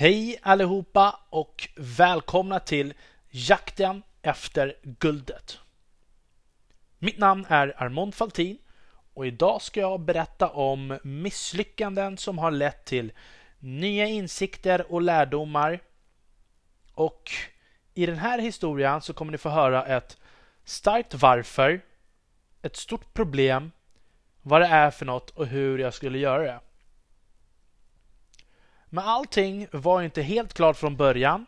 Hej allihopa och välkomna till Jakten efter guldet. Mitt namn är Armond Faltin och idag ska jag berätta om misslyckanden som har lett till nya insikter och lärdomar. Och i den här historien så kommer ni få höra ett starkt varför, ett stort problem, vad det är för något och hur jag skulle göra det. Men allting var inte helt klart från början.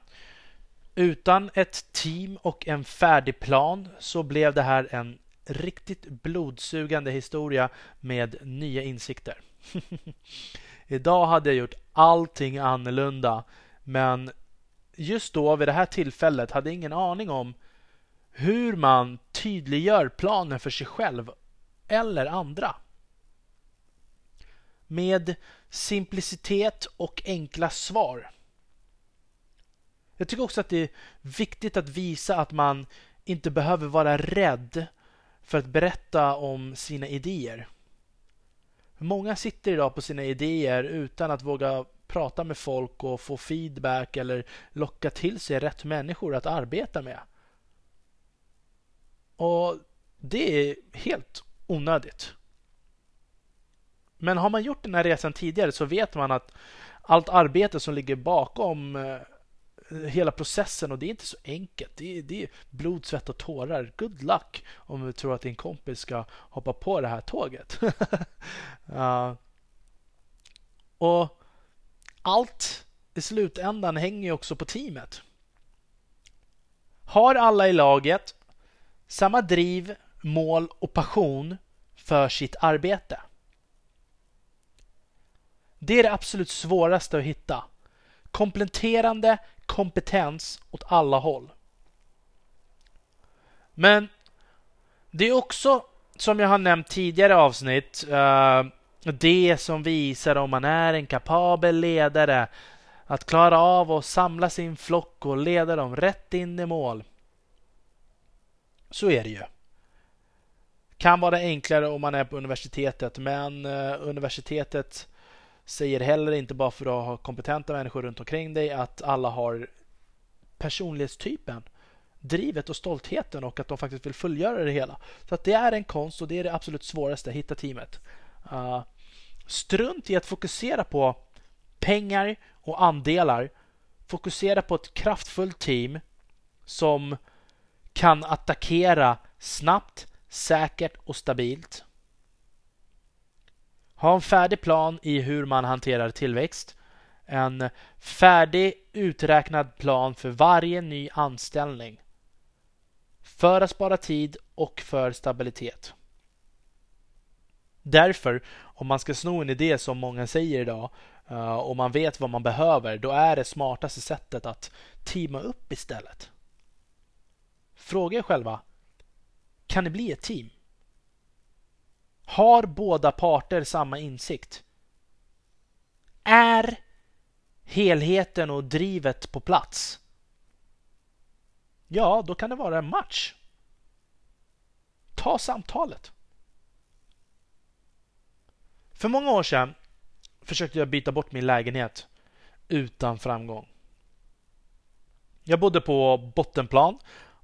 Utan ett team och en färdig plan så blev det här en riktigt blodsugande historia med nya insikter. Idag hade jag gjort allting annorlunda men just då vid det här tillfället hade jag ingen aning om hur man tydliggör planen för sig själv eller andra. Med simplicitet och enkla svar. Jag tycker också att det är viktigt att visa att man inte behöver vara rädd för att berätta om sina idéer. Många sitter idag på sina idéer utan att våga prata med folk och få feedback eller locka till sig rätt människor att arbeta med. Och det är helt onödigt. Men har man gjort den här resan tidigare så vet man att allt arbete som ligger bakom eh, hela processen och det är inte så enkelt. Det är, det är blod, svett och tårar. Good luck om du tror att din kompis ska hoppa på det här tåget. uh, och allt i slutändan hänger ju också på teamet. Har alla i laget samma driv, mål och passion för sitt arbete? Det är det absolut svåraste att hitta. Kompletterande kompetens åt alla håll. Men det är också, som jag har nämnt tidigare avsnitt, eh, det som visar om man är en kapabel ledare. Att klara av att samla sin flock och leda dem rätt in i mål. Så är det ju. Kan vara enklare om man är på universitetet, men eh, universitetet säger heller inte bara för att ha kompetenta människor runt omkring dig att alla har personlighetstypen, drivet och stoltheten och att de faktiskt vill fullgöra det hela. Så att det är en konst och det är det absolut svåraste, att hitta teamet. Uh, strunt i att fokusera på pengar och andelar. Fokusera på ett kraftfullt team som kan attackera snabbt, säkert och stabilt. Ha en färdig plan i hur man hanterar tillväxt. En färdig uträknad plan för varje ny anställning. För att spara tid och för stabilitet. Därför, om man ska sno en idé som många säger idag eh, och man vet vad man behöver, då är det smartaste sättet att teama upp istället. Fråga er själva, kan det bli ett team? Har båda parter samma insikt? Är helheten och drivet på plats? Ja, då kan det vara en match. Ta samtalet. För många år sedan försökte jag byta bort min lägenhet utan framgång. Jag bodde på bottenplan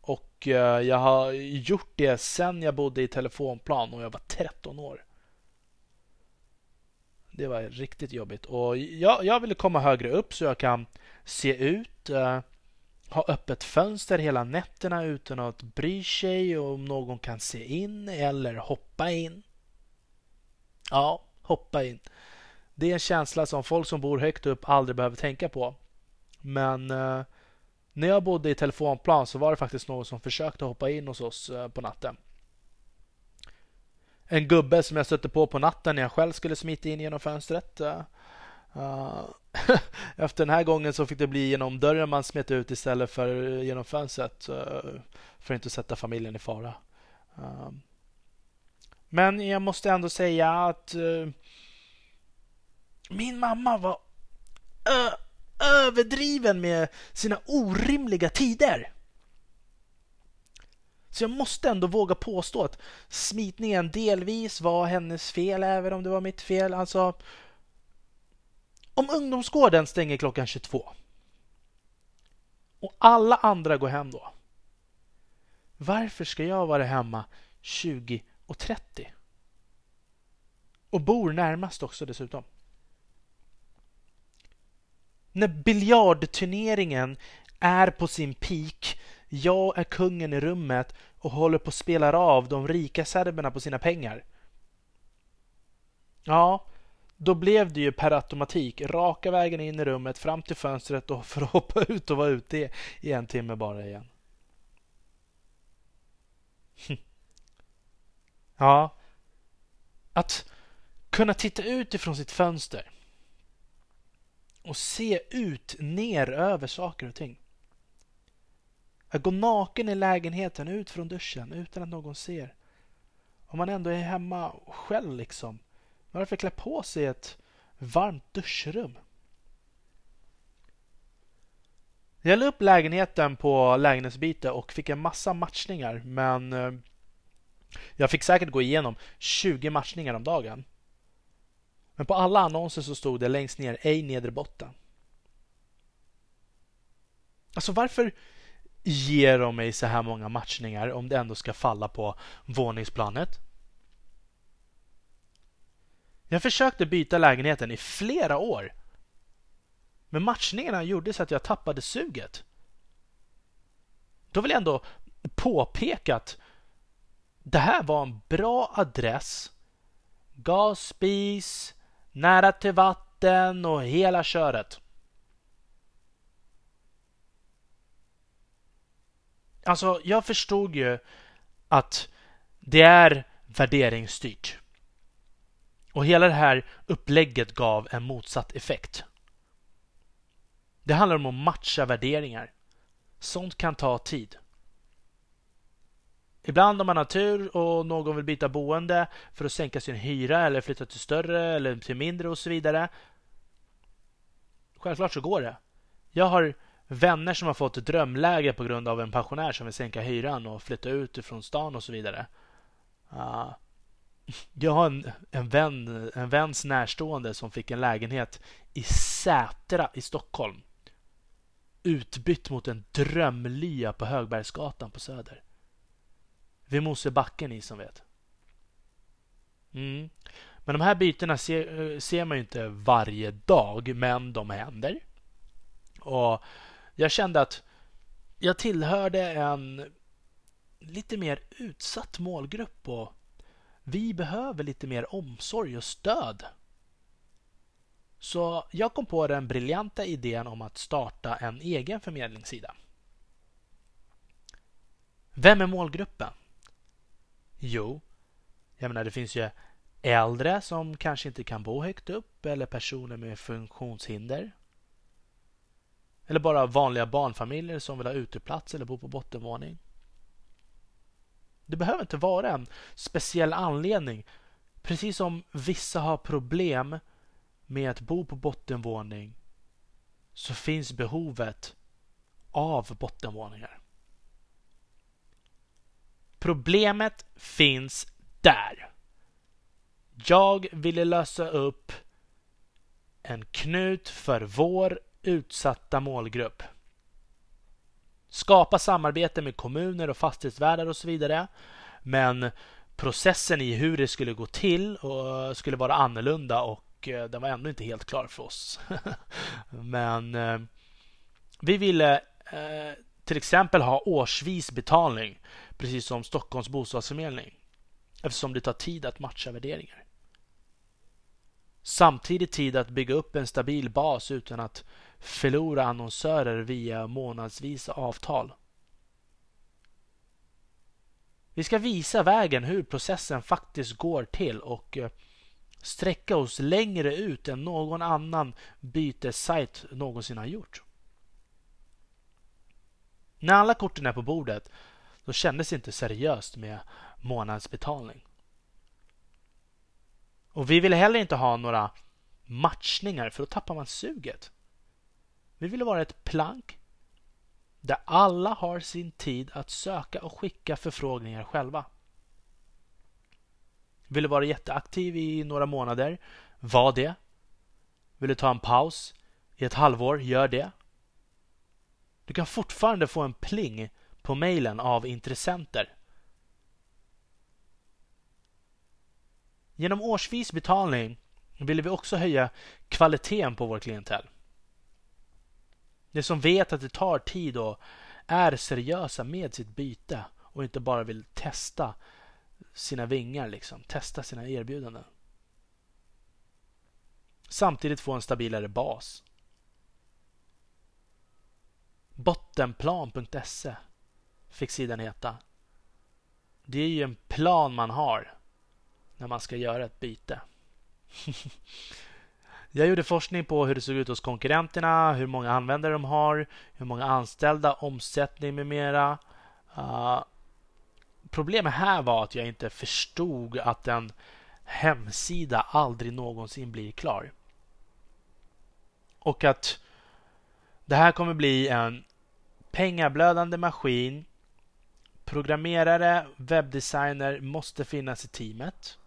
och eh, jag har gjort det sen jag bodde i telefonplan och jag var 13 år. Det var riktigt jobbigt. Och jag, jag ville komma högre upp så jag kan se ut. Eh, ha öppet fönster hela nätterna utan att bry sig om någon kan se in eller hoppa in. Ja, hoppa in. Det är en känsla som folk som bor högt upp aldrig behöver tänka på. Men eh, när jag bodde i telefonplan så var det faktiskt någon som försökte hoppa in hos oss eh, på natten. En gubbe som jag stötte på på natten när jag själv skulle smita in genom fönstret. Uh, efter den här gången så fick det bli genom dörren man smet ut istället för genom fönstret. Uh, för att inte sätta familjen i fara. Uh, men jag måste ändå säga att min mamma var överdriven med sina orimliga tider. Så jag måste ändå våga påstå att smitningen delvis var hennes fel, även om det var mitt fel. Alltså, Om ungdomsgården stänger klockan 22 och alla andra går hem då. Varför ska jag vara hemma 20 och 30? Och bor närmast också dessutom. När biljardturneringen är på sin peak, jag är kungen i rummet och håller på att spela av de rika serberna på sina pengar. Ja, då blev det ju per automatik raka vägen in i rummet fram till fönstret och för att hoppa ut och vara ute i en timme bara igen. Ja, att kunna titta ut ifrån sitt fönster och se ut ner över saker och ting. Att gå naken i lägenheten ut från duschen utan att någon ser. Om man ändå är hemma själv liksom. Varför klä på sig ett varmt duschrum? Jag la upp lägenheten på lägenhetsbyte och fick en massa matchningar men eh, jag fick säkert gå igenom 20 matchningar om dagen. Men på alla annonser så stod det längst ner ej nedre botten. Alltså varför ger de mig så här många matchningar om det ändå ska falla på våningsplanet? Jag försökte byta lägenheten i flera år. Men matchningarna gjorde så att jag tappade suget. Då vill jag ändå påpeka att det här var en bra adress. Gasspis, nära till vatten och hela köret. Alltså, jag förstod ju att det är värderingsstyrt. Och hela det här upplägget gav en motsatt effekt. Det handlar om att matcha värderingar. Sånt kan ta tid. Ibland om man har tur och någon vill byta boende för att sänka sin hyra eller flytta till större eller till mindre och så vidare. Självklart så går det. Jag har vänner som har fått ett drömläge på grund av en pensionär som vill sänka hyran och flytta ut ifrån stan och så vidare. Uh, jag har en, en, vän, en väns närstående som fick en lägenhet i Sätra i Stockholm. Utbytt mot en drömlya på Högbergsgatan på Söder. Vid Mosebacke ni som vet. Mm. Men de här bytena ser, eh, ser man ju inte varje dag, men de händer. Och jag kände att jag tillhörde en lite mer utsatt målgrupp och vi behöver lite mer omsorg och stöd. Så jag kom på den briljanta idén om att starta en egen förmedlingssida. Vem är målgruppen? Jo, jag menar det finns ju äldre som kanske inte kan bo högt upp eller personer med funktionshinder. Eller bara vanliga barnfamiljer som vill ha uteplats eller bo på bottenvåning. Det behöver inte vara en speciell anledning. Precis som vissa har problem med att bo på bottenvåning så finns behovet av bottenvåningar. Problemet finns där. Jag ville lösa upp en knut för vår utsatta målgrupp. Skapa samarbete med kommuner och fastighetsvärdar och så vidare. Men processen i hur det skulle gå till och skulle vara annorlunda och eh, den var ändå inte helt klar för oss. Men eh, vi ville eh, till exempel ha årsvis betalning precis som Stockholms bostadsförmedling eftersom det tar tid att matcha värderingar. Samtidigt tid att bygga upp en stabil bas utan att förlora annonsörer via månadsvisa avtal. Vi ska visa vägen hur processen faktiskt går till och eh, sträcka oss längre ut än någon annan bytessajt någonsin har gjort. När alla korten är på bordet då kändes det inte seriöst med månadsbetalning. Och vi ville heller inte ha några matchningar för då tappar man suget. Vi ville vara ett plank där alla har sin tid att söka och skicka förfrågningar själva. Ville vara jätteaktiv i några månader. Var det. Vill du ta en paus i ett halvår, gör det. Du kan fortfarande få en pling på mejlen av intressenter. Genom årsvis betalning vill vi också höja kvaliteten på vår klientell. De som vet att det tar tid och är seriösa med sitt byte och inte bara vill testa sina vingar, liksom. testa sina erbjudanden. Samtidigt få en stabilare bas. Bottenplan.se fick sidan heta. Det är ju en plan man har när man ska göra ett byte. Jag gjorde forskning på hur det såg ut hos konkurrenterna, hur många användare de har, hur många anställda, omsättning med mera. Uh, problemet här var att jag inte förstod att en hemsida aldrig någonsin blir klar. Och att det här kommer bli en pengablödande maskin. Programmerare, webbdesigner måste finnas i teamet.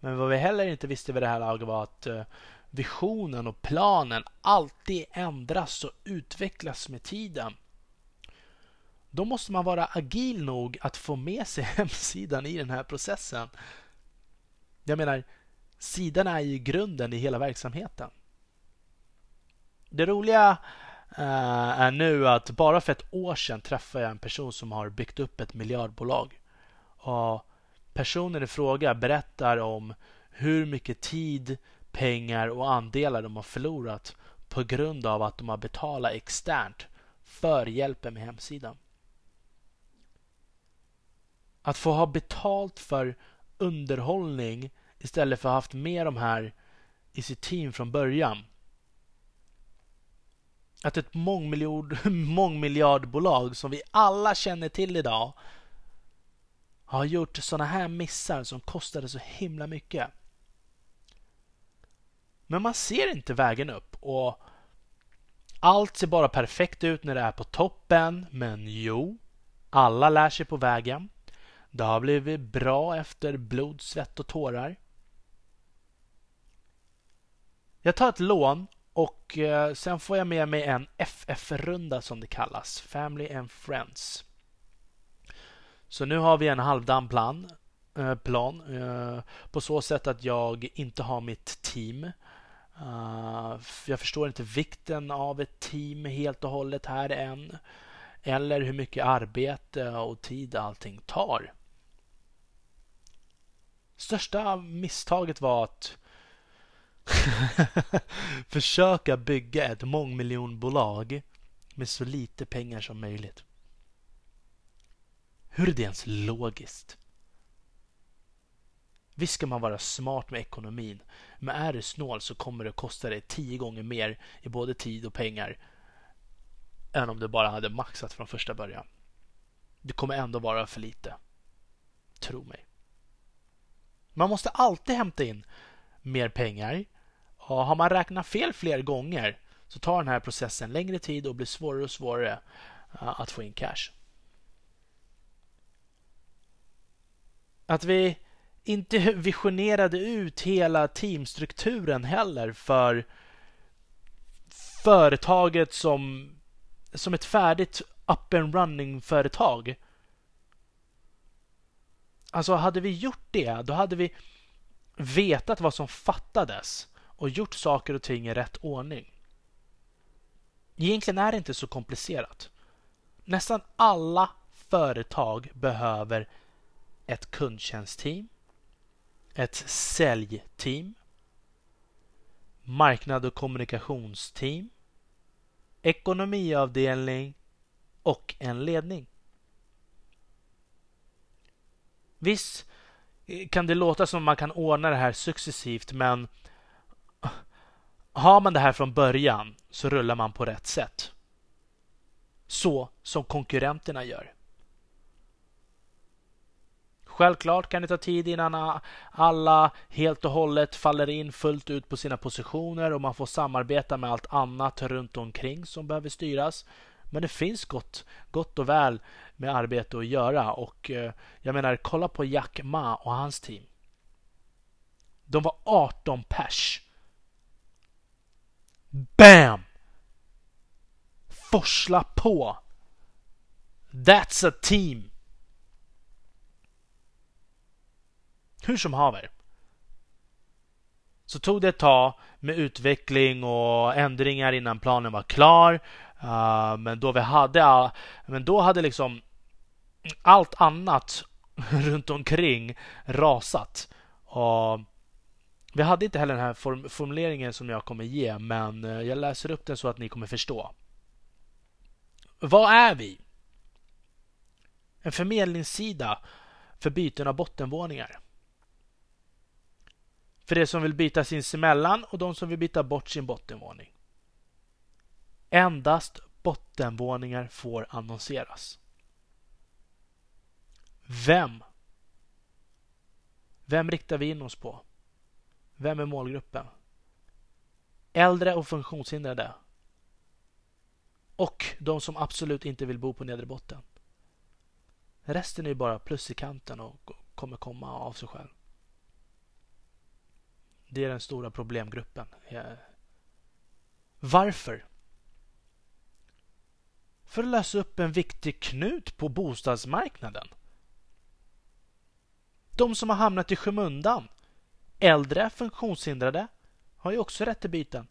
Men vad vi heller inte visste vid det här laget var att eh, visionen och planen alltid ändras och utvecklas med tiden. Då måste man vara agil nog att få med sig hemsidan i den här processen. Jag menar, sidan är ju grunden i hela verksamheten. Det roliga Eh, är nu att bara för ett år sedan träffade jag en person som har byggt upp ett miljardbolag. Och Personen i fråga berättar om hur mycket tid, pengar och andelar de har förlorat på grund av att de har betalat externt för hjälpen med hemsidan. Att få ha betalt för underhållning istället för att ha haft med de här i sitt team från början. Att ett mångmiljard, mångmiljardbolag som vi alla känner till idag har gjort sådana här missar som kostade så himla mycket. Men man ser inte vägen upp och allt ser bara perfekt ut när det är på toppen. Men jo, alla lär sig på vägen. Det har blivit bra efter blod, svett och tårar. Jag tar ett lån och eh, sen får jag med mig en FF-runda som det kallas. Family and Friends. Så nu har vi en halvdan plan, eh, plan eh, på så sätt att jag inte har mitt team. Uh, jag förstår inte vikten av ett team helt och hållet här än. Eller hur mycket arbete och tid allting tar. Största misstaget var att försöka bygga ett mångmiljonbolag med så lite pengar som möjligt. Hur är det ens logiskt? Visst ska man vara smart med ekonomin, men är du snål så kommer det kosta dig tio gånger mer i både tid och pengar än om du bara hade maxat från första början. Det kommer ändå vara för lite. Tro mig. Man måste alltid hämta in mer pengar. Och har man räknat fel fler gånger så tar den här processen längre tid och blir svårare och svårare eh, att få in cash. Att vi inte visionerade ut hela teamstrukturen heller för företaget som, som ett färdigt up and running företag. Alltså hade vi gjort det, då hade vi vetat vad som fattades och gjort saker och ting i rätt ordning. Egentligen är det inte så komplicerat. Nästan alla företag behöver ett kundtjänstteam, ett säljteam, marknad och kommunikationsteam, ekonomiavdelning och en ledning. Visst kan det låta som man kan ordna det här successivt men har man det här från början så rullar man på rätt sätt. Så som konkurrenterna gör. Självklart kan det ta tid innan alla helt och hållet faller in fullt ut på sina positioner och man får samarbeta med allt annat runt omkring som behöver styras. Men det finns gott, gott och väl med arbete att göra och eh, jag menar kolla på Jack Ma och hans team. De var 18 pers BAM! Forsla på! That's a team! Hur som haver. Så tog det ett tag med utveckling och ändringar innan planen var klar. Uh, men då vi hade all, men då hade liksom allt annat runt omkring rasat. Och vi hade inte heller den här form formuleringen som jag kommer ge, men eh, jag läser upp den så att ni kommer förstå. Vad är vi? En förmedlingssida för byten av bottenvåningar. För de som vill byta sinsemellan och de som vill byta bort sin bottenvåning. Endast bottenvåningar får annonseras. Vem? Vem riktar vi in oss på? Vem är målgruppen? Äldre och funktionshindrade. Och de som absolut inte vill bo på nedre botten. Resten är bara plus i kanten och kommer komma av sig själv. Det är den stora problemgruppen. Eh, varför? För att lösa upp en viktig knut på bostadsmarknaden. De som har hamnat i skymundan, äldre funktionshindrade, har ju också rätt till byten.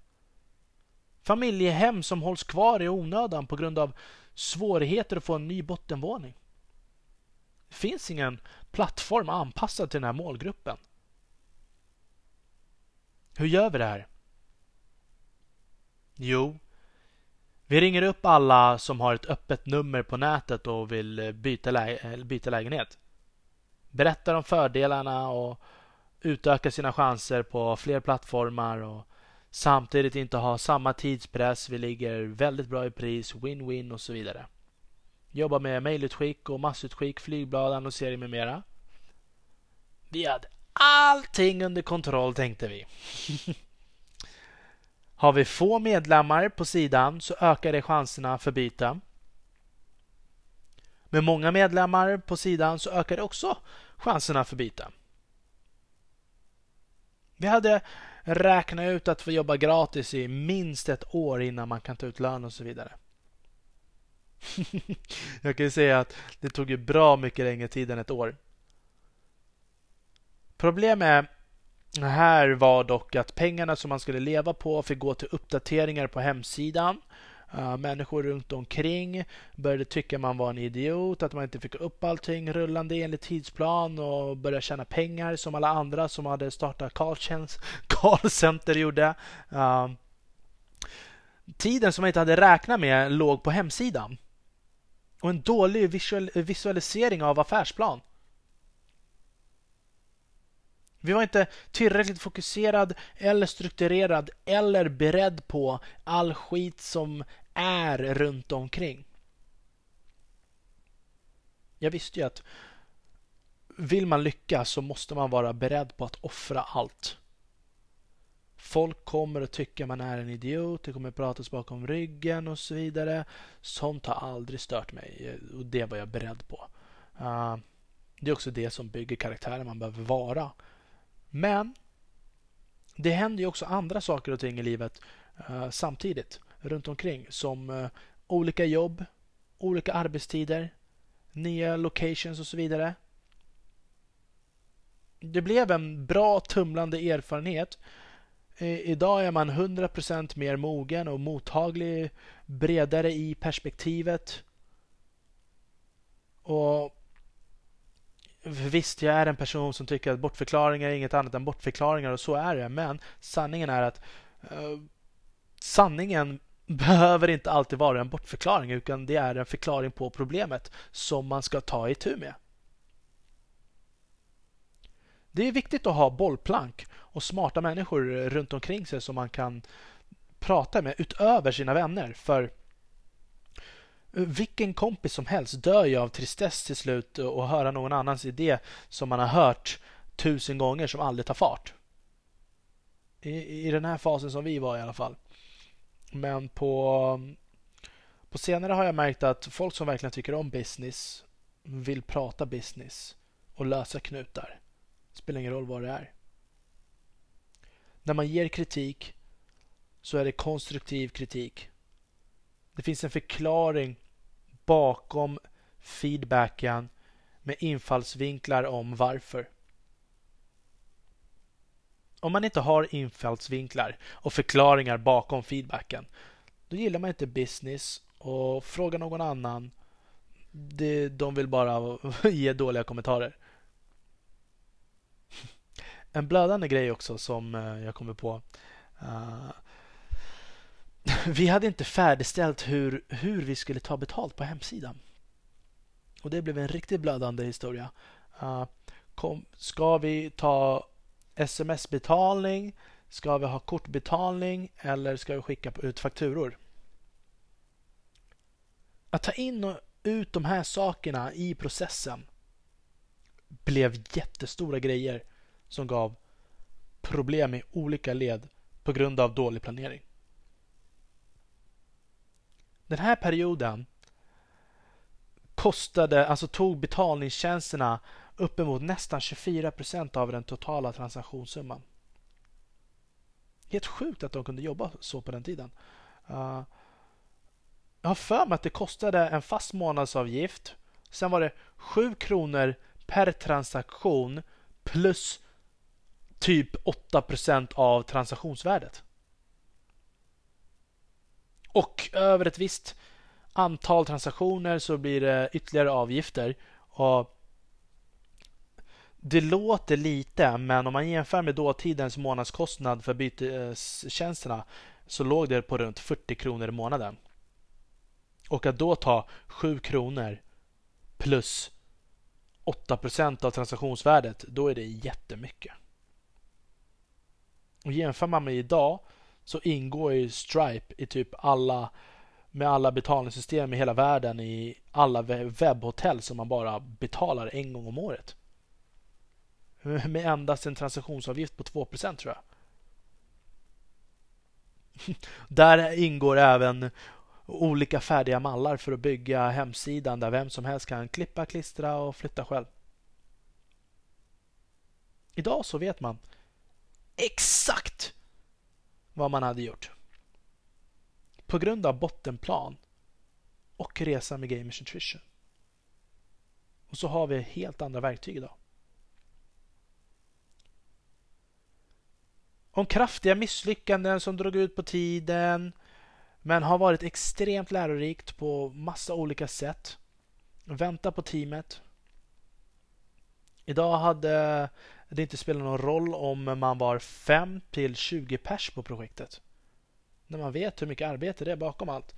Familjehem som hålls kvar i onödan på grund av svårigheter att få en ny bottenvåning. Det finns ingen plattform anpassad till den här målgruppen. Hur gör vi det här? Jo, vi ringer upp alla som har ett öppet nummer på nätet och vill eh, byta, lä byta lägenhet. Berättar om fördelarna och utökar sina chanser på fler plattformar och samtidigt inte ha samma tidspress. Vi ligger väldigt bra i pris, win-win och så vidare. Jobbar med mejlutskick och massutskick, flygblad, annonsering med mera. Vi hade allting under kontroll tänkte vi. Har vi få medlemmar på sidan så ökar det chanserna för byte. Med många medlemmar på sidan så ökar det också chanserna för byte. Vi hade räknat ut att få jobba gratis i minst ett år innan man kan ta ut lön och så vidare. Jag kan ju säga att det tog ju bra mycket längre tid än ett år. Problemet är här var dock att pengarna som man skulle leva på fick gå till uppdateringar på hemsidan. Uh, människor runt omkring började tycka man var en idiot, att man inte fick upp allting rullande enligt tidsplan och började tjäna pengar som alla andra som hade startat callcenter gjorde. Uh, tiden som man inte hade räknat med låg på hemsidan. Och en dålig visual visualisering av affärsplan. Vi var inte tillräckligt fokuserad eller strukturerad eller beredd på all skit som är runt omkring. Jag visste ju att vill man lyckas så måste man vara beredd på att offra allt. Folk kommer att tycka man är en idiot, det kommer pratas bakom ryggen och så vidare. Sånt har aldrig stört mig och det var jag beredd på. Ah, det är också det som bygger karaktären man behöver vara. Men det händer ju också andra saker och ting i livet uh, samtidigt runt omkring som uh, olika jobb, olika arbetstider, nya locations och så vidare. Det blev en bra tumlande erfarenhet. idag är man 100% mer mogen och mottaglig, bredare i perspektivet. Och Visst, jag är en person som tycker att bortförklaringar är inget annat än bortförklaringar och så är det. Men sanningen är att uh, sanningen behöver inte alltid vara en bortförklaring utan det är en förklaring på problemet som man ska ta itu med. Det är viktigt att ha bollplank och smarta människor runt omkring sig som man kan prata med utöver sina vänner. För vilken kompis som helst dör ju av tristess till slut och höra någon annans idé som man har hört tusen gånger som aldrig tar fart. I, i den här fasen som vi var i alla fall. Men på, på senare har jag märkt att folk som verkligen tycker om business vill prata business och lösa knutar. Spelar ingen roll vad det är. När man ger kritik så är det konstruktiv kritik. Det finns en förklaring bakom feedbacken med infallsvinklar om varför. Om man inte har infallsvinklar och förklaringar bakom feedbacken, då gillar man inte business och fråga någon annan. de vill bara ge dåliga kommentarer. En blödande grej också som eh, jag kommer på. Eh, Vi hade inte färdigställt hur, hur vi skulle ta betalt på hemsidan. Och det blev en riktigt blödande historia. Uh, kom, ska vi ta sms-betalning? Ska vi ha kortbetalning? Eller ska vi skicka ut fakturor? Att ta in och ut de här sakerna i processen blev jättestora grejer som gav problem i olika led på grund av dålig planering. Den här perioden kostade, alltså tog betalningstjänsterna uppemot nästan 24 procent av den totala transaktionssumman. Helt sjukt att de kunde jobba så på den tiden. Uh, jag har för mig att det kostade en fast månadsavgift. Sen var det 7 kronor per transaktion plus typ 8 procent av transaktionsvärdet. Och över ett visst antal transaktioner så blir det ytterligare avgifter. Och det låter lite, men om man jämför med dåtidens månadskostnad för bytestjänsterna så låg det på runt 40 kronor i månaden. Och att då ta 7 kronor plus 8 procent av transaktionsvärdet, då är det jättemycket. Och jämför man med idag så ingår ju Stripe i typ alla med alla betalningssystem i hela världen i alla webbhotell som man bara betalar en gång om året. Med endast en transaktionsavgift på 2% tror jag. Där ingår även olika färdiga mallar för att bygga hemsidan där vem som helst kan klippa, klistra och flytta själv. Idag så vet man exakt vad man hade gjort. På grund av bottenplan och resa med Gamers Nutrition. Och så har vi helt andra verktyg idag. Om kraftiga misslyckanden som drog ut på tiden men har varit extremt lärorikt på massa olika sätt. Vänta på teamet. Idag hade det inte spelar någon roll om man var 5 till 20 pers på projektet. När man vet hur mycket arbete det är bakom allt.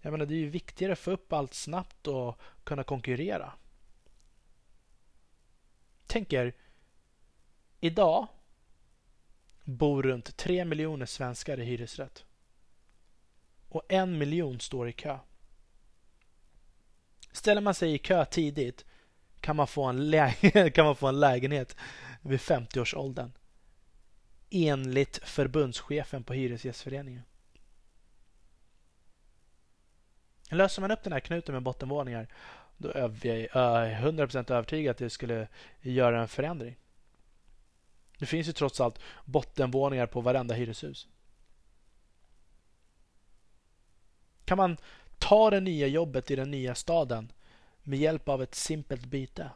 Jag menar, det är ju viktigare att få upp allt snabbt och kunna konkurrera. Tänk er, idag bor runt 3 miljoner svenskar i hyresrätt. Och en miljon står i kö. Ställer man sig i kö tidigt kan man få en, lä kan man få en lägenhet vid 50-årsåldern. Enligt förbundschefen på Hyresgästföreningen. Löser man upp den här knuten med bottenvåningar då är jag 100% övertygad att det skulle göra en förändring. Det finns ju trots allt bottenvåningar på varenda hyreshus. Kan man ta det nya jobbet i den nya staden med hjälp av ett simpelt byte?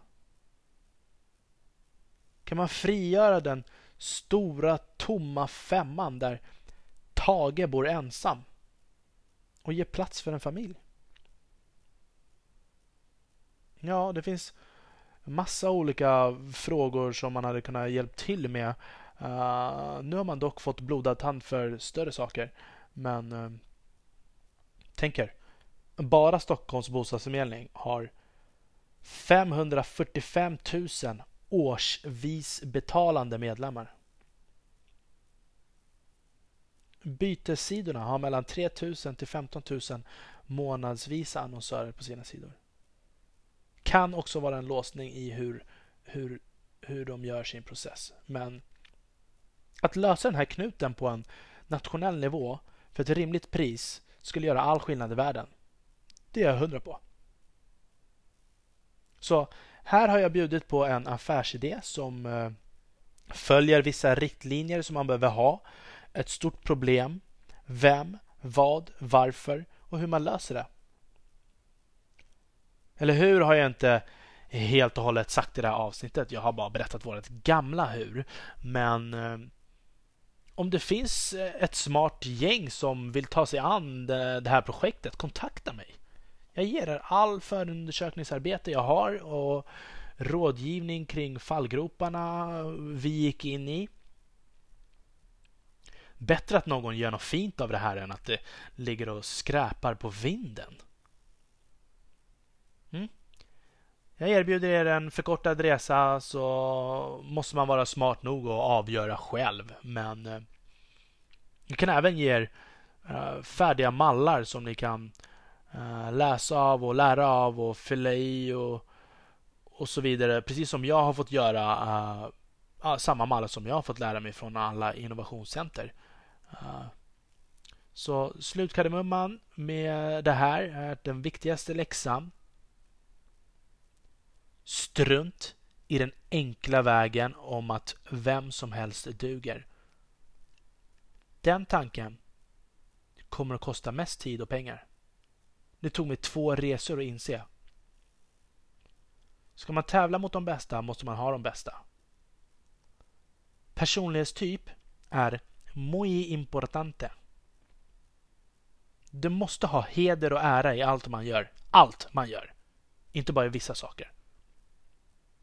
Kan man frigöra den stora tomma femman där Tage bor ensam och ge plats för en familj? Ja, det finns massa olika frågor som man hade kunnat hjälpa till med. Uh, nu har man dock fått blodad tand för större saker. Men uh, tänk er, bara Stockholms bostadsförmedling har 545 000 årsvis betalande medlemmar. Bytessidorna har mellan 3 000 till 15 000 månadsvisa annonsörer på sina sidor. Kan också vara en låsning i hur, hur, hur de gör sin process. Men att lösa den här knuten på en nationell nivå för ett rimligt pris skulle göra all skillnad i världen. Det är jag hundra på. Så här har jag bjudit på en affärsidé som eh, följer vissa riktlinjer som man behöver ha. Ett stort problem vem, vad, varför och hur man löser det. Eller hur har jag inte helt och hållet sagt i det här avsnittet. Jag har bara berättat vårt gamla hur. Men eh, om det finns eh, ett smart gäng som vill ta sig an det här projektet, kontakta mig. Jag ger er all förundersökningsarbete jag har och rådgivning kring fallgroparna vi gick in i. Bättre att någon gör något fint av det här än att det ligger och skräpar på vinden. Mm. Jag erbjuder er en förkortad resa så måste man vara smart nog att avgöra själv. Men eh, jag kan även ge er eh, färdiga mallar som ni kan Eh, läsa av och lära av och fylla i och, och så vidare. Precis som jag har fått göra eh, samma mallar som jag har fått lära mig från alla innovationscenter. Eh, så slutkardemumman med det här är den viktigaste läxan Strunt i den enkla vägen om att vem som helst duger. Den tanken kommer att kosta mest tid och pengar. Det tog mig två resor att inse. Ska man tävla mot de bästa måste man ha de bästa. Personlighetstyp är muy importante. Du måste ha heder och ära i allt man gör. Allt man gör. Inte bara i vissa saker.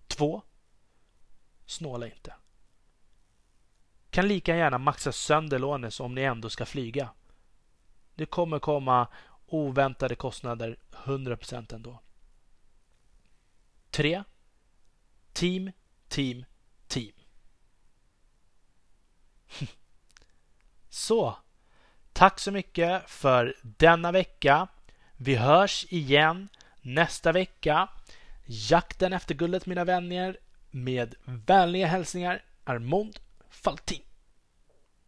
2. Snåla inte. Kan lika gärna maxa sönder lånet om ni ändå ska flyga. Det kommer komma oväntade kostnader 100% ändå. 3. Team, team, team. Så. Tack så mycket för denna vecka. Vi hörs igen nästa vecka. Jakten efter guldet mina vänner med vänliga hälsningar Armond Faltin.